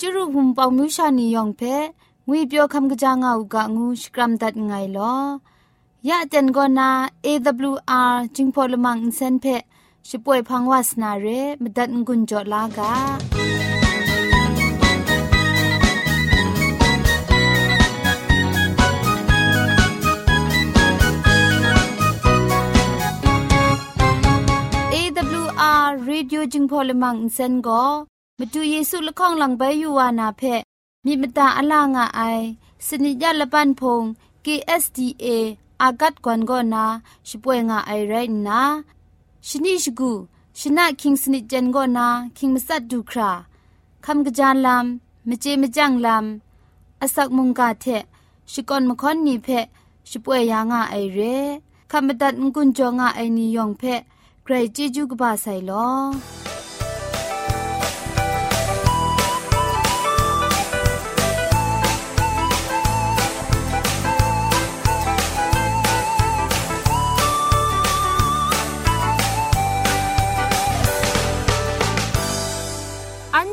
จุรุภุมปองมิวชานียองเพงวยเปียวคำกะจางอูกะงูสกรัมดัดไงลอยะเต็นกอนา AWR จิงพอลมังอินเซนเพช่วยพังวาสนาเรมดัดงุนจอลากา AWR Radio จึงพอลมังอินเซน ก็มาดูเยซูละข้องหลังใบยูวานาเพมีมตาอลางอไอสนิยาละปันพง KSDA อากัดกวนก็นาช่วยงาไอไรนะชนิชกูชนะคิงสนิจันก็นาคิงมัสัดดูคราคำกระจานลำมเจมจังลำอาศักมุงกาเทชิกอนมคอนนีเพช่วยยางาไอเรคำบัดงกุนจงาไอนิยองเพใครจีจูกบาไซลอ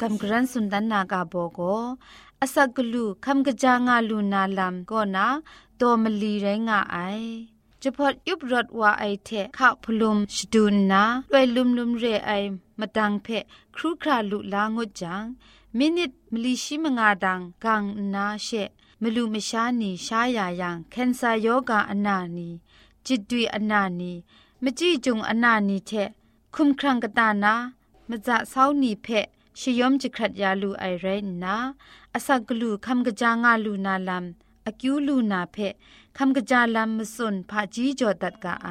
กัมกรันสุนดันนากาโบโกอาศักลูคำกะจางาลูนาลัมก็นาโตมลีไรงาไอจะพอดยุบรถว่าไอเทข้าพลุมชดูนนาด้วยลุมลุมเรไอมาดังเพครูคราลุลางดจังมินิตมลีชิมงาดังกังนาเชมลูมชานีชายายังเคนซาโยกาอนานีจิตดุยอนานีมจีจุงอนานีเทคุมครังกตานามจะเศร้านีเพะ ชยอมจิครัดยาลูไอเรนนาอาศักลูคำกะจางาลูนาลัมอากิวลูนาเพะคำกะจาลัมมสุนพาจีจอดัดกะไอ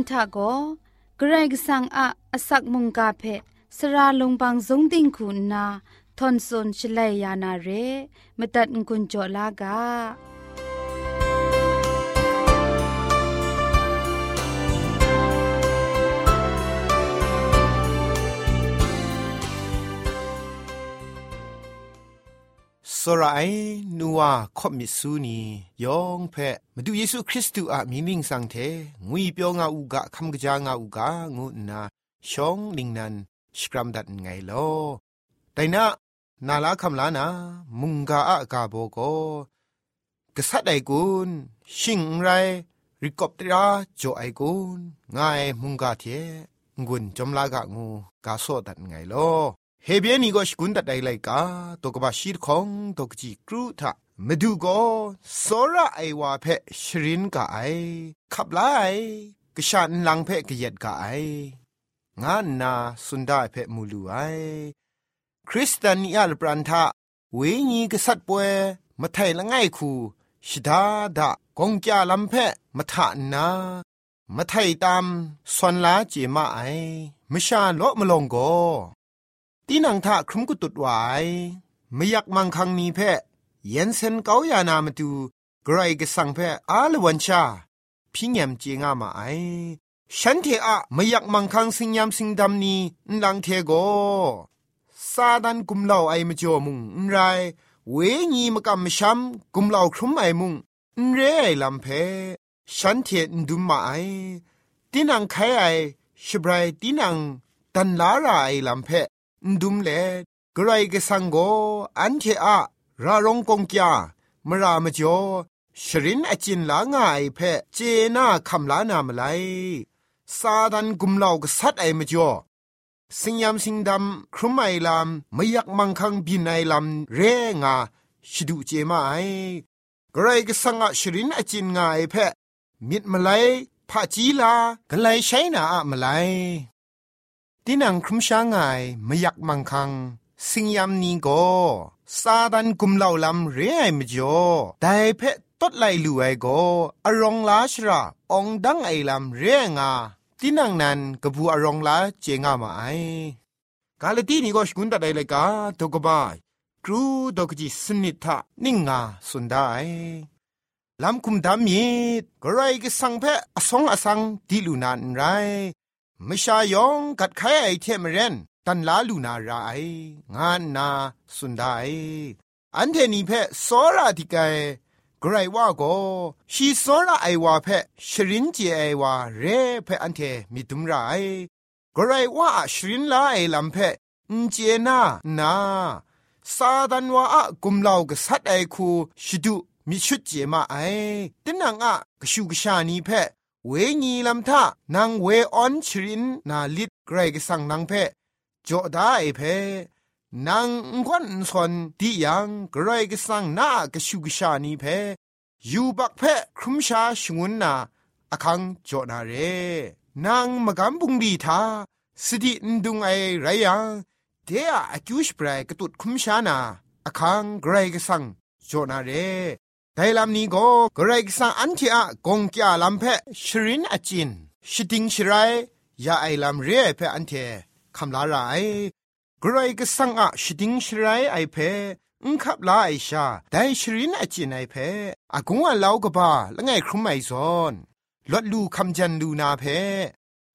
เตียนทาโกเกรกสังอาอสักมุงกาเพสระลงบางสงดิ่งคุณนาทอนซนชลัยยานาเรมตัดกุญจลากา สรายนัวขบมิสูนียองเพมาดูเยซูคริสต์อะมีมิงสังเทงุยเปียวงาอูกะคำกะจางาอูกางูนาชองลิงนันสกรัมดัดไงลอแต่นะนาลาคำลานามุงกาอะกาโบโกกษัตริย์ไอกุนชิงไรริกอบตราโจไอกุนง่ายมุงกาเทงุนจอมลากะงูกาโซดัดไงลอ เฮเบียนี่ก็สกุนตัดไดไลกาตกบาชีรของตกจีกรูทะมาดูก็สระไอวาเพชรินกาไอขับไลกชันลังเพกเย็ดกาไองานนาสุนได้เพมูลูไอคริสเตียนยาลปรันทะเวญีกษัตริย์ป่วยมาไทยละง่ายคูชดาดะกงจาลำเพมาทานามาไทยตามสวนลาเจมาไอมชาโลมลงโก ตีนังทะครุมกุตุดไวไม่อยากมังคังนีเพะเย็นเซนเกาอยานามาดูไกรกสังเพะอาลวันชาพิญญมเจงามาไอฉันเทอะไม่อยากมังคังสิงยามสิงดำนีนังเทโกซาดันกุมเหล่าไอมจ่อมุงไรเวญีมกำมช้ำกุมเหล่าครุมไอมุงเรไอลำเพฉันเทนดุมมาไอตีนังไขไอชบรายตีนังตันลาราไอลำเพ ดุมเลกรายกสังโกอันเทอะรารงกงกยามรามจ่อชรินอจินลางายเพเจนาคำลานามไลซาดันกุมเหล่ากษัตริย์ไอมจ่อสิงยามสิงดำครุมไอลำไม่อยากมังคังบินไอลำเรงาชิดูเจมาไอกรายกสังอชรินอจินงาไอเพมิดมาไลพะจีลากไลใช้นาอะมาไล ตินังครุมช้างไงไม่อยากมังคัง สิงยามนี้ก็ซาดันกุมเหล่าลำเรียไอมจ่อแต่เพตดไลลูไอโกอรองลาชราองดังไอลำเรงาตินังนันกบูอรองลาเจงามาไอกาลตีนี่ก็สกุนตัดไดเลยกาตกบายครูดอกจิสนิทะนิงาสุนได้ลำคุมดามีกไรก็สังเพอสองอสังดิลูนันไร ม่ชายองกัดไขไอเทมเรนตันลาลูนาไรงานนาสุนได้อันเทนีเพสอราติกายกรว่าก็ชีสอระไอวาเพชรินเจไอวาเรเพอันเทมิตุมไรกรว่าชรินลาไอลำเพอินเจนานาซาดันว่ากุมเหล่ากษัตริย์ไอคูชิดุมิชุดเจมาไอตินังอะกชูกชานีเพ เวงีลำทานางเวออนชรินนาลิดไกรกสังนางเพจอดาไอเพนางควันสนที่ยังกรกสังนากชูกชานีเพยูบักเพครุมชาชงุนนาอคังจอนาเร นางมกำบุงดีทาสตินดุงไอไรยังเดียอคิวชเปรกตุดคุมชานาอคังกรกสังจอนาเร ไดลำนี้ก็กรายกสังอันที่อะกงกาลำเพชรินอจินชิดิงชไรยาไอลำเรียเพอันเทคำลาไรกรกสังอะชดิงชรายไอเพอุคับลาไอชาแต่ชรินอจินไอเพอากงว่าเล่ากบ้าละไงครุมไอซอนลดลูคำจันลูนาเพ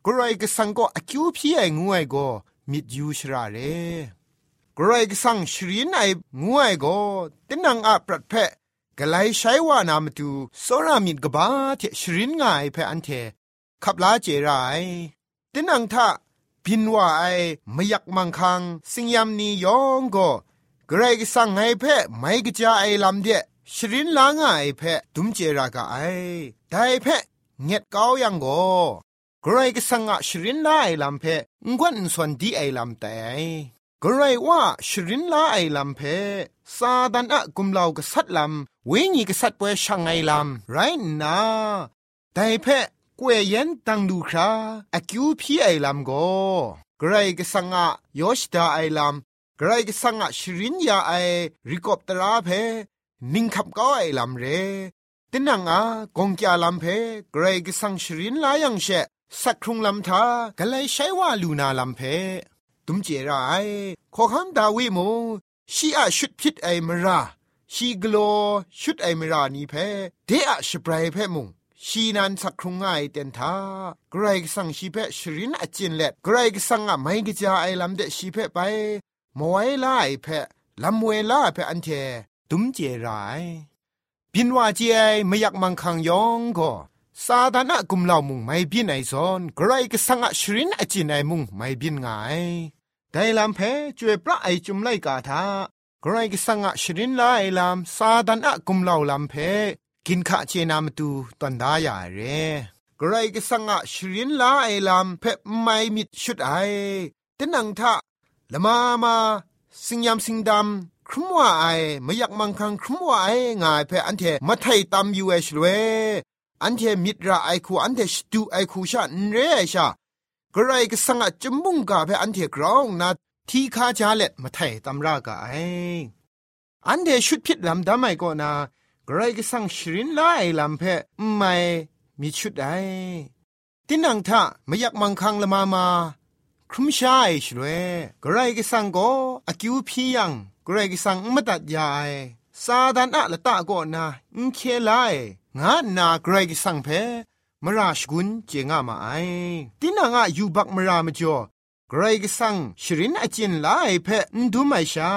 กรก็สังก็อคิวพี่ไองวยก็มิดยูชราเรกรกสังชรินไองวยก็ตินังอะปรัดเพ กไลใช้ว่านามตูโซรามิดกบ้าเทชรินง่ายเพอันเทขับลาเจรายตินังทะพินว่าไอไม่อยากมังคัง สิงยามนี้ยองก็เกรกสั่งไงเพไม่กจาไอลำเดชรินลางไอเพตุมเจรากาไอได้เพเงียดเกายังก็เกรกสั่งอะชรินลาไอลำเพงวนส่วนดีไอลำแต่ กรว่าชรินลาไอลำเพซาดันอะกุมเหลากษัตริย์ลำเวงีกษัตริย์เปช่างไอลำไรนาแต่เพกวยเย็นตังดูคราอคิวพี่ไอลำโกไกรกสังอะยอชดาไอลำไกรกสังะชรินยาไอริกอบตราเพนิงขับก็ไอลำเรติตินังอากงกาลัมเพเกรกสังชรินลายังเชสักครุงลำทากะเลยใช้ว่าลูนาลัมเพ ตุมเจรไอขอคำดาวิโมชีอะชุดพิษไอมราชีกโลชุดไอมรานีเพเดอะชปรายเพมุงชีนันสักครุงไงเต็นทาไกรกสังชีเพชรินอจินเล็ดไกรกสังอะไม่กจาไอลำเดชีเพไปมวยไลาไอเพลำเวล่าเพอันเทตุมเจรไอพินว่าเจไอไม่อยากมังคังยองก็ ซาดานะกุมเหล่ามุงไม่บินไอซอนไกรกสังอะชรินอจินไอมุงไม่บินไงไดลำเพจวยพระไอจุมไลกาทาไกรกสังอะชรินไลลำซาดานะกุมเหล่าลำเพกินข้าเจนามตูตันดายาเรไกรกสังอะชรินลาไอลำเพไม่มิดชุดไอตนังทะละมามาสิงยามสิงดำครุมว่าไอไม่อยากมังคังครุมว่าไองายเพอันเทมาไทยตามยูเอชเว อันเทมิตรไอคูอันเทสตูไอคูชาเรชากระไรก็สังอาจมุงกาเพอันเทกรองนาทีคาจาเล็ดมาไทยตำรากาไออันเทชุดพิษลำดำไม่ก็นากระไรก็สังชรินไลลำเพไม่มีชุดไอตินังทะไม่อยากมังคังละมามาครุมชายชลเวกระไรก็สังก็อากิวพียังกระไรก็สังไม่ตัดยายซาดานอะละตะก็นาอินเคไล งานาเกรกสังเพมราชกุนเจงามาไอตินางะยูบักมรามจ่อไกรกสังชรินอจินลายเพนดูไม่ชา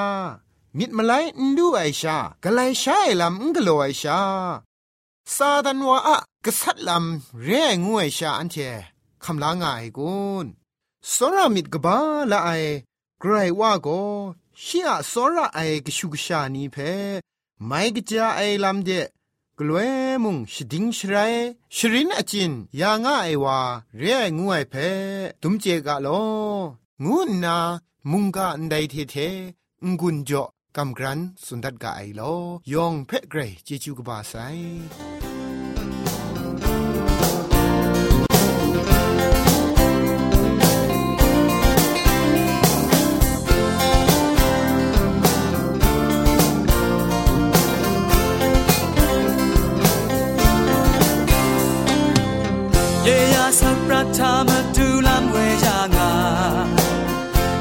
มิดมาไลนดูไอชากะไลชาไอลำงกโลไอชาซาดันวาอะกษัตลำเรงวยชาอันเทคำลางายกุนสรามิดกบาละไอไกรว่าโกชียสระไอกชุกชานีเพไม่กจาไอลำเด กลวยมุงชดิงชรายชรินอจินยางอ้ายวาเรียงวยเพตุมเจกะโลงูนามุงกะอันใดเทเทงกุนจ่อกำกรันสุนดัดกะไอโลยองเพะเกรเจจูกบาไซ ทามาดูลำเวยางา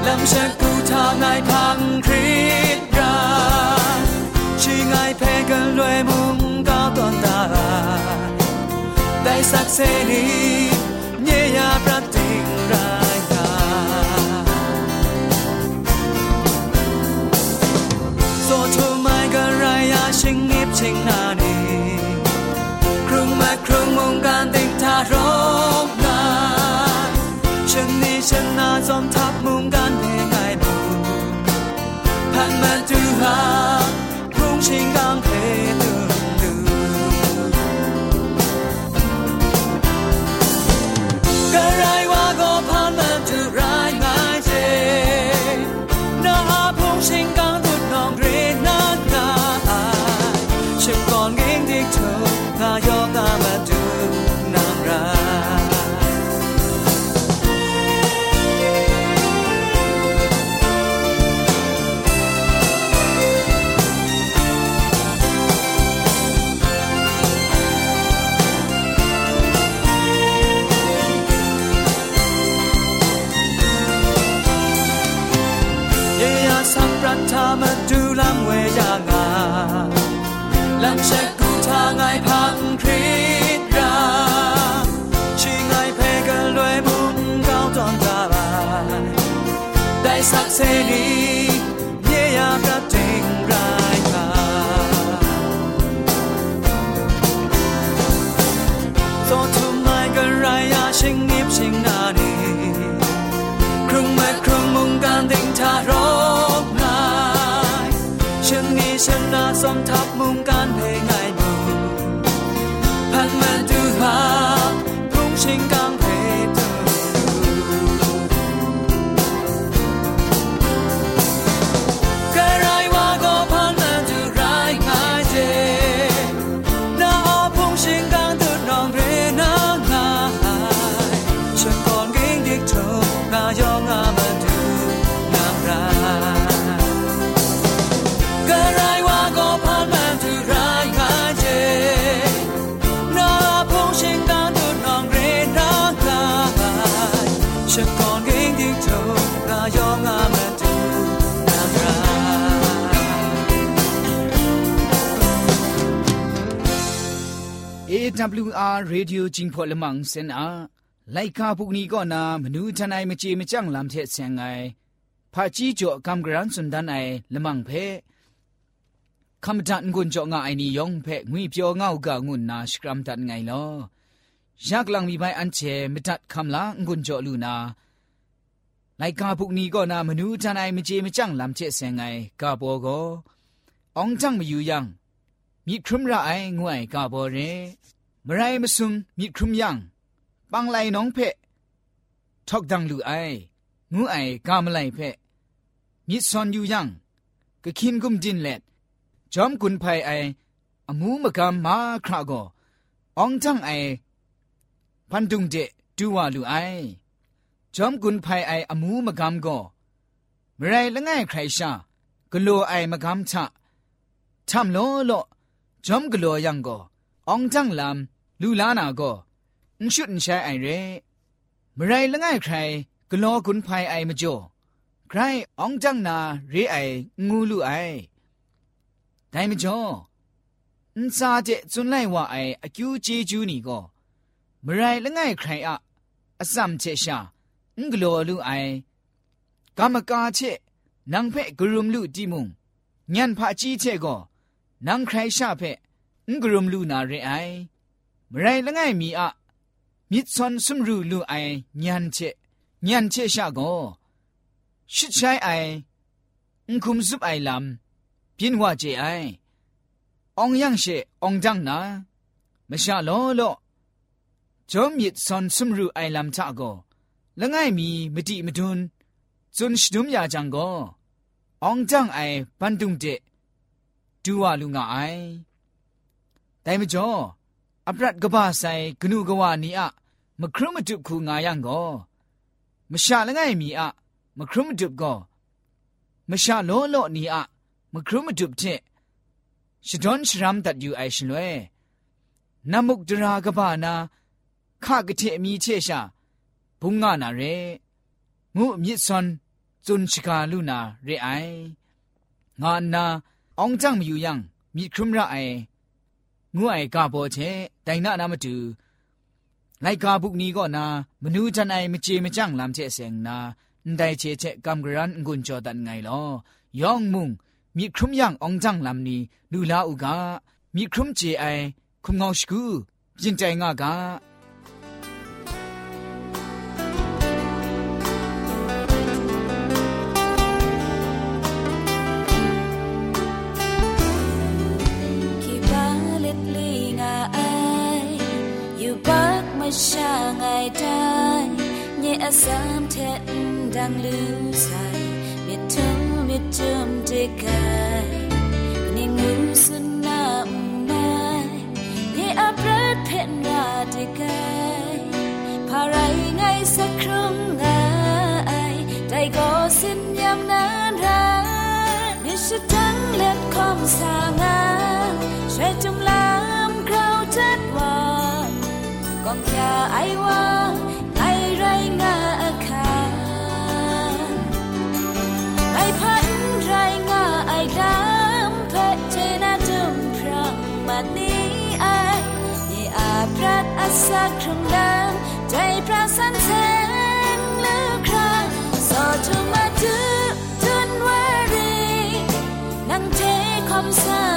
ลำเชกูทางไงพังคริต ได้สักเซนีเยียกระติงรายคาโซทุมไม่กันไรยาชิงนิบชิงนานีครุงแม่ครุงมุงการติงทารกฉันนาสมทับมุงการ AWR Radio จิงพอลมังเซนอาไลคาพุกนี้ก็นามนูทนายมเจมจังลำเทเซงไงพาจีจ่อกำกรันสุนดันไอละมังเพคำจันกุนจ่องไอนี่ยองเพงุยเปียวเงากางุนนาสกรัมตันไงลอยากลังมีใบอันเชมิตัดคำลางุนจ่อลูนาไลกาพุกนี้ก็นามนูทนายมเจมจังลำเทเซงไงกาโบโกองจังมาอยู่ยังมีครุมระไองวยกาโบเร มไรมาซุมมีครุมยังปังไลน้องเพะทอกดังลูไองูไอกามไลเพะมีซอนอยู่ยังก็คินกุมดินเล็ดจอมกุนภัยไออมูมกามมาคราโกองจังไอ พันดุงเดดูวาลูไอจอมกุนภัยไออมูมกามโกมไรละง่ายใครชากลัวไอมกามชะทำโลโลจอมกลัวยังโกองจังลำ ลูลานาโกนชุดนใช้ไอเร่มไรละง่ายใครกลัวกุนภัยไอมาจ่อใครองจังนาเรไองูลูไอแต่มาจ่อนซาเจจุนไลว่าไออคิวเจจูนี่ก็มไรละง่ายใครอะอสัมเชชางกลัวลูไอกามกาเชนางเพ่กรุมลูดีมุงญันพาจีเชก็นางใครชาเพ่งกรุมลูนาเรไอ มไรละง่ายมีอะมิซอนซุมรูลูไอญันเชญันเชชาก็ชิดใช้ไออุ้งคุมซุบไอลำพินว่าเจไอองยังเชองจังนามชาโลโลจอมมิดซอนซุมรูไอลำทะก็ละง่ายมีมติมดุนจุนชดุมยาจังโกองจังไอปันดุงเจดูว่าลุงไอแต่มจ่อ အပရတ်ကဘာဆိုင်ဂနုကဝနီအမခရမတုခုငါယံကောမရှာလငိုင်မီအမခရမတုကောမရှာလောလောနီအမခရမတုတဲ့ရှဒွန်ရှရမ်တတ်ယူအိုင်ရှင်လွဲနမုတ်ဒရာကဘာနာခကတိအမီချေရှာဘုံငါနာရဲငုအမြစ်စွန်ဇွန်ချကာလူနာရဲအိုင်ငါနာအောင်ကြံမယူယံမိခရမရအိုင် ငွအိုင်ကပေါ်ချဲတိုင်နာနာမတူလိုက်ကာပုကနီကောနာမနူးချန်အိုင်မချေမကြန့်လမ်ချဲဆင်နာဒိုင်ချေချဲကမ်ဂရန်ငွန်ချောဒန်ငိုင်လောယောင်မုံမိခရုံယံအောင်ကြန့်လမ်နီလူလာဥကမိခရုံချေအိုင်ခုံငေါရှိကူပြင်တိုင်ငါက assumptedang lusai mitum mitum dekai ni musna mai ni apret pen radikai parai ngai sakrum ngai dai go sin yam nan ra ni shatang let kom sangai shai tum สักครั้งเดิมใจพระสันเสริญหรือครั้งสอดถึงมาถึงจุนวารีนั่งเทคอมสา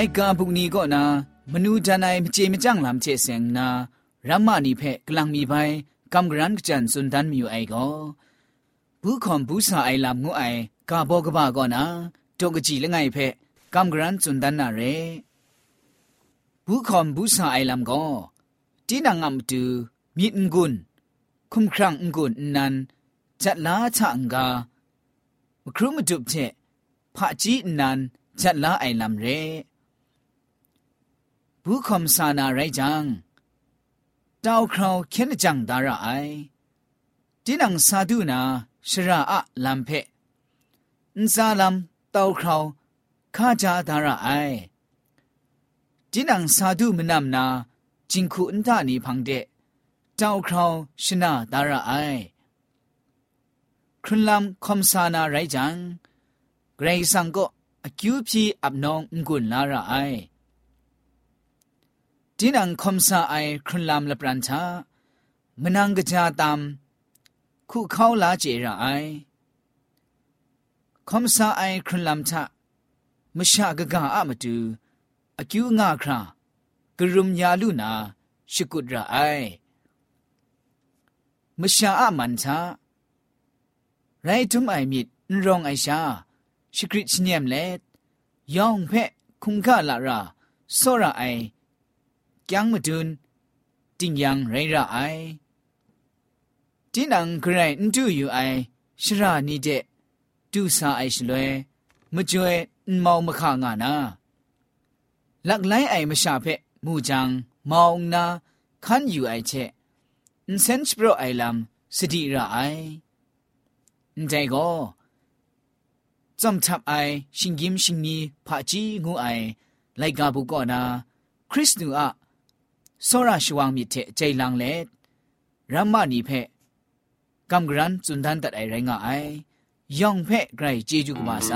ไลกาบุกนี้ก็นามนูดานายมเจมจังลำเจเซงนารัมมานีเพกลังมีไปกำกรันกจันสุนดันมีอยู่ไอก็ผู้คอมผู้สาไอลำงูไอกาบอกบ้าก็นาตกจีละไงเพกำกรันสุนดันนาเรผู้คอมผู้สาไอลำก็จีนังงำตูมีอุงกุนคุมครังอุงกุนนันจัดลาชะงกาครุมจุบเจพระจีนันจัดลาไอลำเร่ ผู้คำสานาไรจังดาวคราวเข็นจังดาระไอดินังซาดูนาชราอะลัมเพนซาลัมดาวคราวข้าจาดาระไอดินังซาดูมนำนาจิงคูอันตานีพังเดดาวคราวชนะดาระไอครุนลัมคำสานาไรจังเกรงสังก็อคิวพีอับนองงุนลาระไอ ดินังคมซาไอครุนลามละปรันชามนังกจาตามคู่เข้าลาเจระไอคมซาไอครุนลามชะมชากะกะอะมาตูอคิวงาครากรุมยาลุนาชิกุดระไอมชาอะมันชาไรทุมไอมิดนรองไอชาชิกริชเนียมเลดยองเพะคุงกะละราโซระไอ ยังมาดุนติงยังไรระไอดินังกระไรนดูอยู่ไอชรานี่เดดูซาไอชลวยมจ่วยนมองมะขางานาลักไลไอมชาเพมูจังมองนาคันอยู่ไอเชนเซนสโปรไอลัมสติระไอนใจก็จำทับไอชิงยิมชิงนีผาจีงูไอไลกาบุกอนาคริสตูอะ စောရရှဝางมีเทใจลังเลรัมมานีเพกำกรันจุนดันตัดไอไรงาไอยองเพไกรเจจูกมาไซ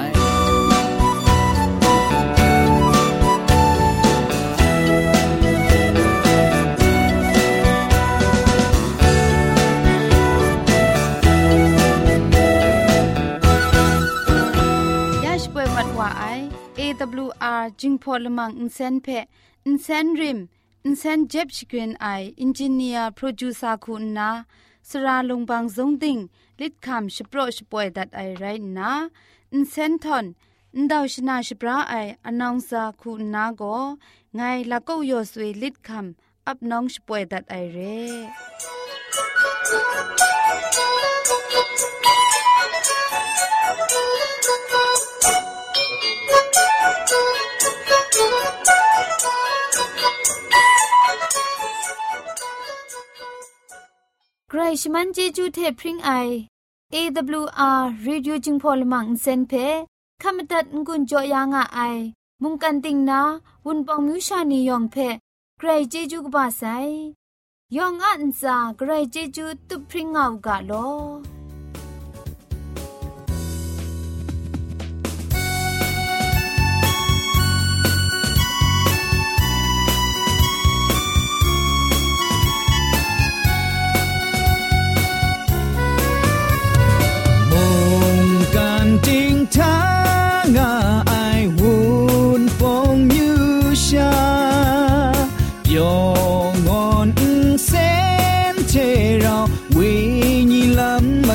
ยาชป่วยมัดว่าไอ AWR จิงพอลมังอินเซนเพอินเซนริม อินเซนเจ็บชกรีนไออินจิเนียร์โปรดิวซาคุณนาสราลงบางสงติงลิดคำชโปรชป่วยดัดไอไรนาอินเซนทอนอินดาวชนาชปราไออนองซาคุณนาโกไงละก็ยสวยลิดคำอับน้องชป่วยดัดไอเร่ ชมันเจจูเทพริงไอ AWR Reducing Polymer เซนเพขมตัดงุนจอยางอ้ายมุงกันติงนาวุนปองมิวชานียองเพใครเจจูกบาไซยองอันซาใครเจจูตุพริงเอากาโลอ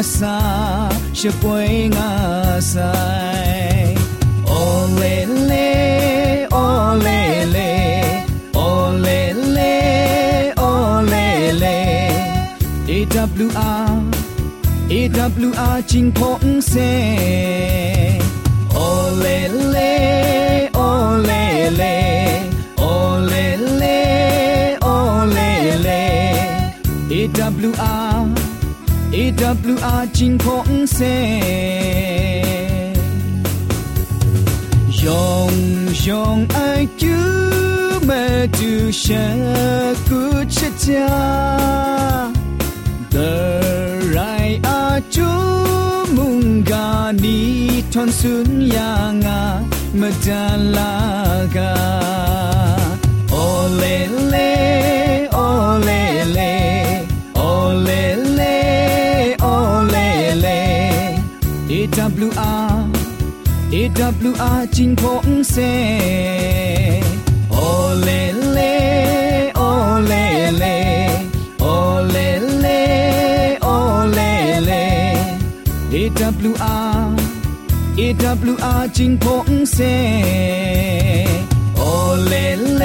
asa, siya po'y ngasay. Olele, olele, olele, olele. AWR, AWR, ching kong se. Olele, olele, olele, olele. AWR, AWR จิงพงเซยองยองไอจูเมตูเชกุชะจาเดรายอาจูมุงกานีทอนสุนยางามดาลา ล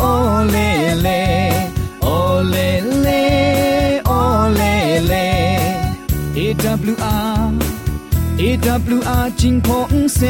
โอเลเลโอเลเล AWR AWR จิงพงเซ